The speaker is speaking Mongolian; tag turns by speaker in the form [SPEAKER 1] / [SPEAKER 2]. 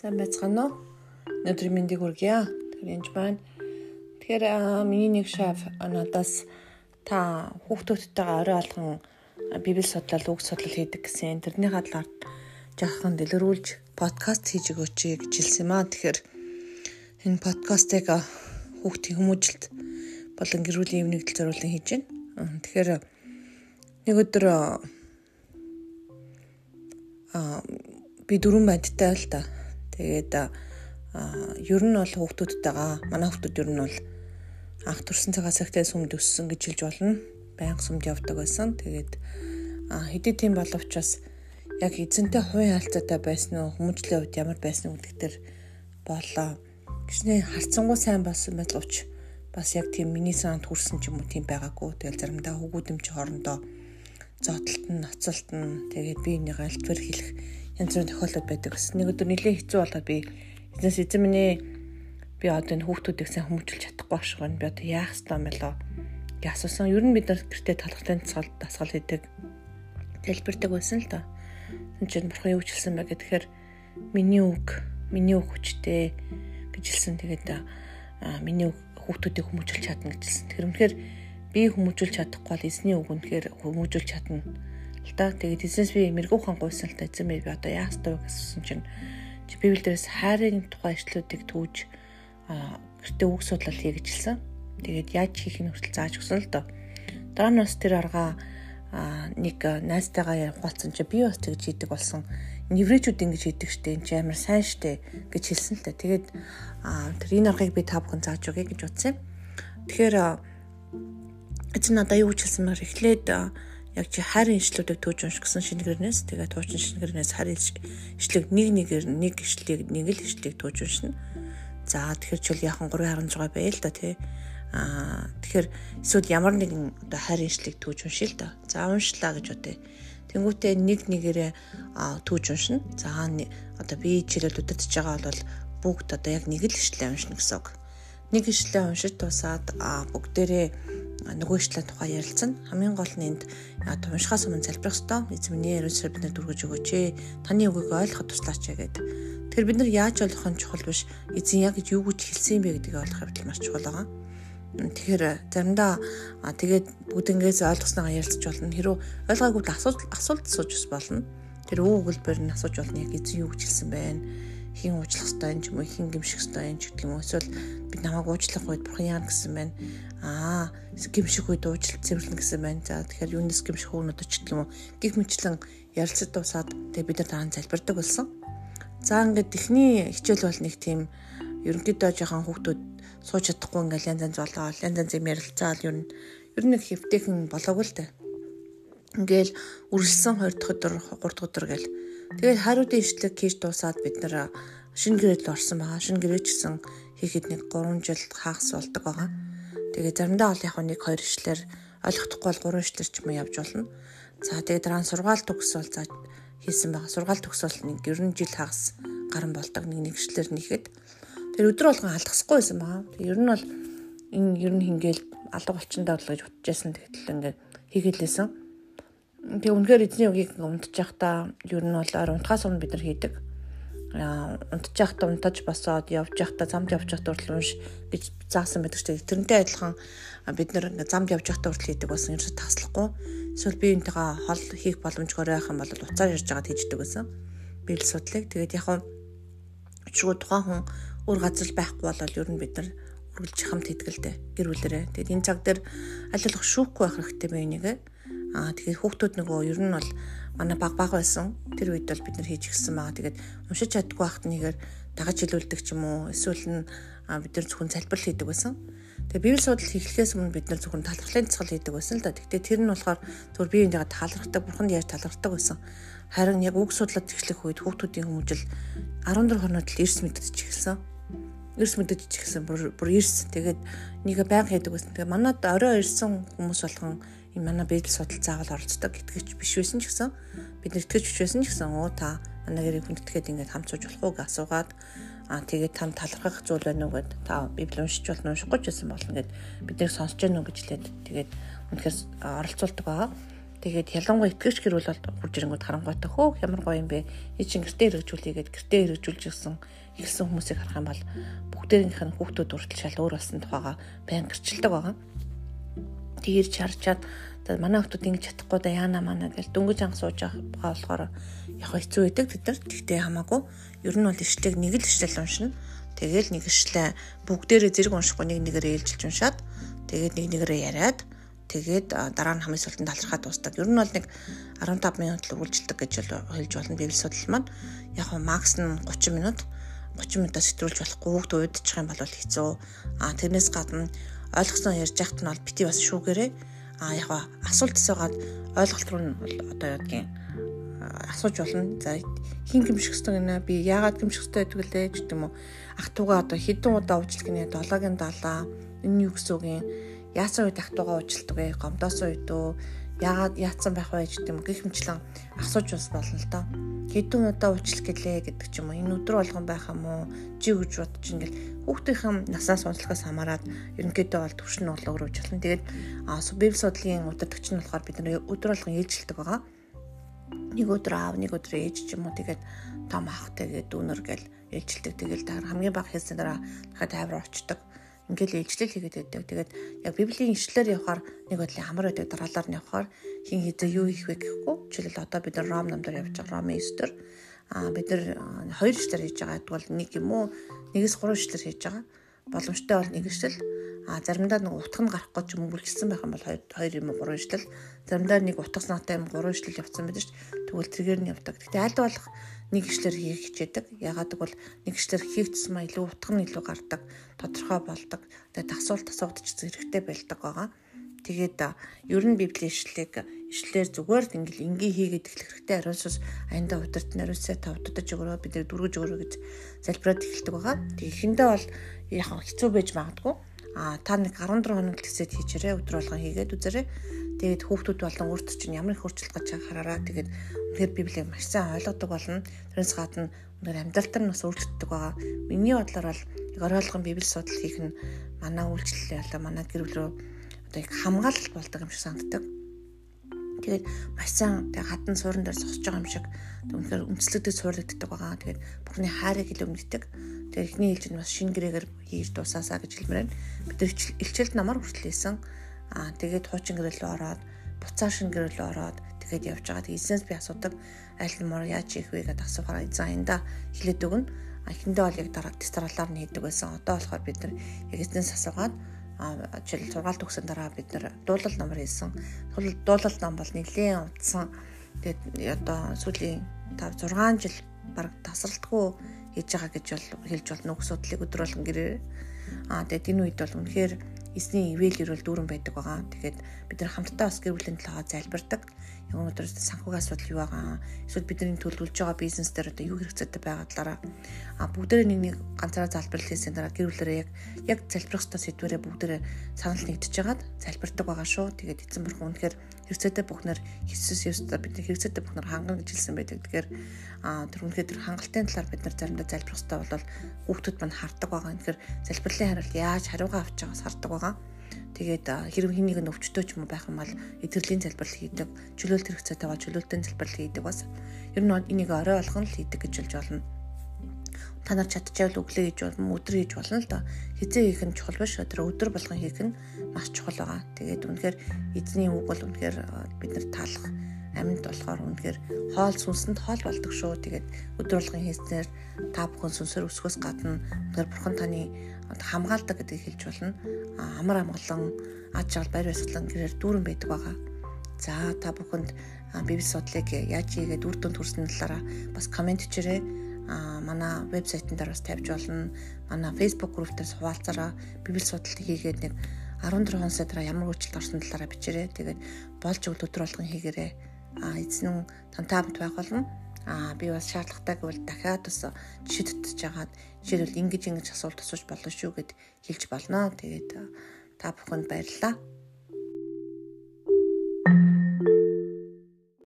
[SPEAKER 1] Сайн байцгаана уу? Өнөөдөр мэндийг хүргье. Тэгэхээр энэ байна. Тэгэхээр миний нэг шеф надаас та хүүхдүүдтэйгээ орой алган библи судлал, үг судлал хийдэг гэсэн. Тэрний хадлаар жаахан дэлгэрүүлж подкаст хийж өгөөч гэж хэлсэн юм аа. Тэгэхээр энэ подкастыг хүүхдийн хүмүүжилт болон гэр бүлийн эвнэгдэл зориулан хийж байна. Тэгэхээр нэг өдөр а би дөрвөн байдтай л да Тэгээд ер нь бол хүүхдүүдтэйгээ манай хүүхдүүд ер нь бол анх төрсэн цагаас ихтэй сүмд өссөн гэж хэлж болно. Байнга сүмд явдаг байсан. Тэгээд хэдий тийм боловч бас яг эзэнтэй хувийн харилцаатай байсан уу, хүмүүжлийн хувьд ямар байсан уу гэдэгтэр болоо. Гişний харцсангуу сайн болсон байлгавч бас яг тийм миний санд хүрсэн ч юм уу тийм байгаагүй. Тэгэл заримдаа хөвгүүдэмч хоорондоо зодтолт нь, ноцолт нь тэгээд би энийг альтвэр хэлэх янз бүрийн тохиолдол байдаг гэсэн. Нэг өдөр нэлээд хэцүү болоод би минь ээ би одоо энэ хүүхдүүдийг сайн хүмүүжүүлж чадахгүй байх шиг байна. Би одоо яах ёстой юм бэ лөө? гэж асуусан. Ер нь бид нар гэртээ талхлын дасгал дасгал хийдэг. Тэлбэрдэг байсан л да. Энд чинь бурхан юу хэлсэн бэ гэхээр миний үг, миний үг хүчтэй гэж хэлсэн. Тэгээд миний үг хүүхдүүдийг хүмүүжүүлж чадна гэж хэлсэн. Тэр үнэхээр би хүмүүжүүлж чадахгүй бол эзний үг үнэхээр хүмүүжүүлж чадна л да. Тэгээд эзэнс би мэрэгүүхэн гуйсан л та эзэн би одоо яах ёстой вэ гэсэн чинь чи библ дээрээс хайрын тухай ишлүүдийг түүж гэртээ үг судлал хий гэж хэлсэн. Тэгээд яаж хийх нь хүртэл зааж өгсөн л доо. Дараа нь бас тэр арга нэг найзтайгаа хуваалцсан чи би бас тэгж хийдэг болсон. Неврээчүүд ингэж хийдэг штэ энэ чи амар сайн штэ гэж хэлсэн л та. Тэгээд тэр энэ аргыг би та бүхэн зааж өгье гэж утсан юм. Тэгэхээр эцэг надаа юу хэлсэн мээр эхлээд яг чи хайрын ишлүүдийг төөж унш гэсэн шингэрнээс тэгээд туучин шингэрнээс хайрын ишлэг нэг нэгээр нэг ишлэг нэг л ишлэг төөж уншина. За тэгэхээр чил яхан 3.16 байл л да тий. Аа тэгэхээр эсвэл ямар нэгэн одоо хайрын ишлэг төөж уншил л да. За уншлаа гэж бодъё. Тэнгүүтээ нэг нэгээрээ төөж уншина. За одоо би жишээлбэл удирдах байгаа бол бүгд одоо яг нэг л ишлээ уншина гэсэн үг. Нэг ишлээ уншиж тусаад бүгдээрээ нөгөө ишлэн тухай ярилцсан. Хамгийн гол нь энд уншихаас өмнө залбирах ёстой. Эзэмний ерөөсөө бид нар дүргэж өгөөч ээ. Таны үгийг ойлгоход туслаач гэдэг. Тэгэхээр бид нар яаж ойлгох нь чухал биш. Эзэн яг юу гэж хэлсэн юм бэ гэдгийг ойлгох хэвдэл маш чухал байгаа. Тэгэхээр заримдаа тэгээд бүгднгээс ойлгосноо ярилцж болно. Хэрвээ ойлгоогүй бол асуулт асуулт асууж бас болно. Тэр үг өгүүлбэр нь асууж болно. Яг эзэн юу гэж хэлсэн байна хин уучлах ёстой юм ч юм уу хин гимших ёстой юм ч гэдэг юм уу. Эсвэл би намайг уучлах үед бурхан яана гэсэн байна? Аа гимших үед уучлалт цэвэрлэн гэсэн байна. За тэгэхээр юунес гимших өгнөд ч гэдэг юм уу? Гих мэтлэн ярилцад дуусаад тэгээ бид нар дараа нь залбирдаг болсон. За ингээд эхний хичээл бол нэг тийм ерөнхийдөө жоохон хүүхдүүд сууж чадахгүй ингээл янз янз болоо янз янз юм ярилцаал ер нь ер нь хэвтэйхэн болоогүй л дээ. Ингээл үргэлжлсэн 2 дахь өдөр 3 дахь өдөр гэл Тэгээд хариудын ишлэг хийж дуусаад бид нэр шинэ гэрэл орсон байгаа. Шинэ гэрээ ч гэсэн хийхэд нэг 3 жил хагас болдог байгаа. Тэгээд заримдаа бол яг нэг хоёр ишлэр ойлгохдохгүй бол гурван ишлэр ч юм явж болно. За тэгээд дараа нь сургаал төгсөл за хийсэн байгаа. Сургаал төгсөл нэг ер нь жил хагас гарan болдог нэг нэг ишлэр нэхэд тэр өдөр болгон алдахсахгүй байсан байгаа. Ер нь бол энэ ер нь хингээл алга болчиндаа бол гэж утчихсан тэгтэл ингээд хийгэлээсэн. Тэг үнэхээр эзний үгийг унтж явахдаа ер нь бол унтахаас өмнө бид нар хийдэг. Аа унтж явахдаа унтаж босоод явж явахдаа замд явж явахдаа хүртэл унш гэж заасан байдаг ч тэрнтэй адилхан бид нар замд явж явахдаа хүртэл хийдэг болсон ерөөсө таслахгүй. Эсвэл би энтэйгээ хол хийх боломжгүй байх юм бол уцаар ирж байгаад хийждэг байсан. Би л судлыг. Тэгээд яг учиргүй тухайн хүн өөр газар байхгүй бол ер нь бид нар үргэлж хамт хийдгэлтэй гэр бүлэрээ. Тэгээд энэ цаг дээр аль болох шүүхгүй байх хэрэгтэй байна нэгэ Аа тэгэхээр хүүхдүүд нөгөө ер нь бол манай баг баг байсан. Тэр үед бол бид нар хийж гисэн байгаа. Тэгээд уншиж чаддгүй байхад нэгээр дагаж илүүлдэг ч юм уу. Эсвэл нь бид нар зөвхөн залбирал хийдэг байсан. Тэгээ библи судал хийхлээс өмнө бид нар зөвхөн талархлын цэцгэл хийдэг байсан л да. Гэхдээ тэр нь болохоор зөвхөн биеийнхээ талархдаг, бурханд яаж талархдаг байсан. Харин яг үг судлаад эхлэх үед хүүхдүүдийн хүмүүжил 14 хоноод л эрс мэддэж эхэлсэн. Эрс мэддэж эхэлсэн. Бүр эрс. Тэгээд нэг байнга хийдэг байсан. Тэгээ манад орой ирсэн хүмүүс болгон энэ манай бэдэл судал заавал оролцдог гэтгэж биш байсан ч гэсэн бид нар итгэж биш байсан ч гэсэн оо та манай гэрийг хүндэтгээд ингээд хамт сууж болох уу гэж асуугаад аа тэгээд там талархах зүйл байна уу гэд та библи уншиж болно уншихгүй ч байсан болно гэд бид нэр сонсож гэнэ үү гэж лээд тэгээд үнэхээр оролцуулдаг байгаа. Тэгээд ялангуяа итгэвч гэр бол хурж ирэнгүүт харангуйтай хөөх ямар гоё юм бэ. Энд чинь гэртээ хэрэгжүүлээгээд гэртээ хэрэгжүүлж ирсэн ихсэн хүмүүсийг харах юм бол бүгдээрийнх нь хүүхдүүд хүртэл шал өөр болсон тухайга байн гэрчилдэг байгаа. Тэгэрч харчаад манай хүмүүс ингэж чадахгүй да яана мана гэж дөнгөж анх сууж байгаа болохоор яг хэцүү байдаг тэд нар тэгтээ хамаагүй ер нь бол ишлэг нэг л ишлэл уншина Тэгэл нэг ишлээ бүгдээрээ зэрэг уншихгүй нэг нэгээрээ ээлжилж уншаад тэгээд нэг нэгээрээ яриад тэгээд дараа нь хамгийн сүүлд талархаад дуустдаг. Ер нь бол нэг 15 минут л үргэлжилдэг гэж хэлж болно библи судал маань. Яг нь макс нь 30 минут 30 минутаас сэтгүүлж болохгүй хүүхд уйдчих юм бол хэцүү. А тэрнээс гадна ойлгосноо ярьж яхад нь бол бити бас шүүгээрээ а яг асуулт асуугаад ойлголт руу нь бол одоо яадгийн асууж болно. За хин гимших хэвээр гинэ би яагаад гимших хэвээр гэдэг лээ ч гэдэм үү. Ах тугаа одоо хэдэн удаа уучлах гинэ 7-гийн 7 энэ юу гэсэн үг юм. Яасан үед ах тугаа уучлдаг вэ? Гомдоосон үед үү? Яагаад яатсан байх вэ гэдэг юм гихмчлэн асууж бас болно л доо. Хэдэн удаа уучлах гэлээ гэдэг ч юм уу? Энэ өдөр болгон байх юм уу? Жи гэж бодож ингээл хүүхдийн насаас онцлогоос хамаарат ерөнхийдөө бол төвшин бол өөр уучлах. Тэгээд библи судлалын удирдагч нь болохоор бид нар өдөр болгон ээлжилдэг байгаа нэг өдөр аав нэг өдөр ээж ч юм уу тэгээд том ах тэгээд дүүнер гэл ээлжилдэг тэгэл дараа хамгийн бага хэлсэн дараа дахиад тайвар очдог ингээл ээлжлэл хийгээд байдаг тэгээд яг библийн ишлэлээр явахаар нэг бодлын хамар байдаг дараалаар нь явахаар хин хизээ юу хийх вэ гэхгүй жишээл одоо бид нар ром намдаар явж байгаа ром эстер а бид нар хоёр ишлэлээр хийж байгаа гэдгүүл нэг юм уу нэгээс гурван ишлэлээр хийж байгаа боломжтой бол нэг ишлэл А заримдаа нэг утга нь гарах гэж мөнгөлжсөн байх юм бол 2 юм 3 ишлэл. Заримдаа нэг утгаснаатай юм 3 ишлэл явцсан байдаг ш. Тэгвэл тэргээр нь явдаг. Гэтэ аль болох нэг ишлэр хийх хичээдэг. Ягаад гэвэл нэг ишлэр хийх тусмаа илүү утга нь илүү гардаг, тодорхой болдог. Тэгээд асуулт асуугдч зэрэгтэй байлдаг байгаа. Тэгээд ер нь библийн ишлэлийг ишлэлээр зүгээр ингээл ингийн хийгээд эхлэх хэрэгтэй. Ариусс аянда удирд нариусаа тавддаж өгөрөө бид дөргөж өгөрөө гэж залбираад эхэлдэг байгаа. Тэгээд эхэндээ бол яг хэцүү байж магадгүй а та нэг 14 хоног гэсэд хийчээрээ өдөр болгон хийгээд үзээрэй. Тэгээд хүүхдүүд болон өөртөө чинь ямар их хурцлах гэж хараараа тэгээд үнээр библийг маш сайн ойлгодог болно. Тэрнээс гадна үнээр амьдралтаар нь бас өөрчлөгддөг байгаа. Миний бодлоор бол яг оройлгон библи судал хийх нь манай үйлчлэл ялаа манай гэр бүл рүү одоо яг хамгаалалт болдог юм шиг санагддаг. Тэгээд маш сайн тэг хатан суурин дээр зогсож байгаа юм шиг үнэхээр үндэслэгдэж суурлагддаг байгаа. Тэгээд Бурхны хайрыг илүү мэддэг. Тэгээд эхний ээлж нь бас шин гэрээгээр хийж дуусаасаа гэж хэлмээр байна. Бид илчилт намар хүртлээсэн. Аа тэгээд хуучин гэрэл рүү ороод буцаа шин гэрэл рүү ороод тэгээд явж байгаа. Тэгээд эзнээс би асуудаг аль мөр яаж хийх вэ гэдээ асуухаараа за энда хэлээд өгнө. Эхэндээ бол яг дараа тестаралаар нь хийдэг байсан. Одоо болохоор бид нар яг эзнээс асуугаад жишээл сургаалт өгсөн дараа бид нар дуулал номер хийсэн. Дуулал ном бол нэлээд унтсан. Тэгээд одоо сүүлийн 5 6 жил баг тасралтгүй хийж байгаа гэж бол хэлж болно үг судлыг өдөр болгон гэрээ. Аа тэгээд энэ үед бол үнэхээр эсний ивэл ирүүл дүүрэн байдаг байгаа. Тэгээд бид нар хамтдаа бас гэр бүлийн төлөө залбирдаг. Яг өнөөдөр санхүүгийн асуудал юу байгаа? Эсвэл бидний төлөвлөж байгаа бизнес дээр одоо юу хэрэгцээтэй байгаа талаараа а бүгдээ нэг нэг ганцаараа залбирал хийсэн дараа гэр бүлэрээ яг яг залбирах ёстой сэдвэрээ бүгдээ санал нэгдэж байгаад залбирдаг байгаа шүү. Тэгээд эзэн бурхан үнэхээр хэрэгцээтэй бүхнэр Иесус ёстой бидний хэрэгцээтэй бүхнэр ханган гэж хэлсэн байдаг. Тэгэхээр а тэр үнэхээр тэр хангалтын талаар бид нар заримдаа залбирах ёстой бол хүүхдүүд мань хардаг байгаа. Тэгэхээр залбирлын хариулт яаж хариугаа авч байгаас хардаг байгаа. Тэгээд хэрэг хэнийг нь өвчтөө ч юм уу байх юм бол эдгэрлийн залбирал хийдэг, чөлөөлт хэрэгцээтэйгаа чөлөөлтийн залбирал хийдэг бас. Ер нь энийг орой болгон л хийдэг гэж хэлж болно та нар чадчихвал өглөө хийж болно өдөр хийж болно л доо. Хизээ хийх нь чухал биш. Өдөр өдөр болгон хийх нь маш чухал байгаа. Тэгээд үнэхээр эзний үг бол үнэхээр бид нар таалах амьд болохоор үнэхээр хоол сүнсэнд хоол болдог шүү. Тэгээд өдөр болгон хийснээр та бүхэн сүнсээр өсгөөс гадна үнэхээр бурхан таны хамгаалдаг гэдгийг хэлж болно. Амар амгалан аж аргал байр баясгалан гэрээр дүүрэн байдаг байгаа. За та бүхэнд библи судлыг яаж хийгээд үр дүнд хүрсэн талаараа бас комент хийрээ а манай вебсайтн дээр бас тавьж болно. Манай Facebook групп дээр хуваалцаараа библи судалт хийгээд нэг 14 сая дараа ямар үйлчлэлт орсон талаараа бичээрэй. Тэгээд болж өгөл өдөр болгон хийгээрэй. А эзэн тантай хамт байх болно. А би бас шаардлагатай гэвэл дахиад бас жишээ татж жагаад жишээлбэл ингэж ингэж асуулт асууж болно шүү гэд хэлж болно. Тэгээд та бүхэнд баярлалаа.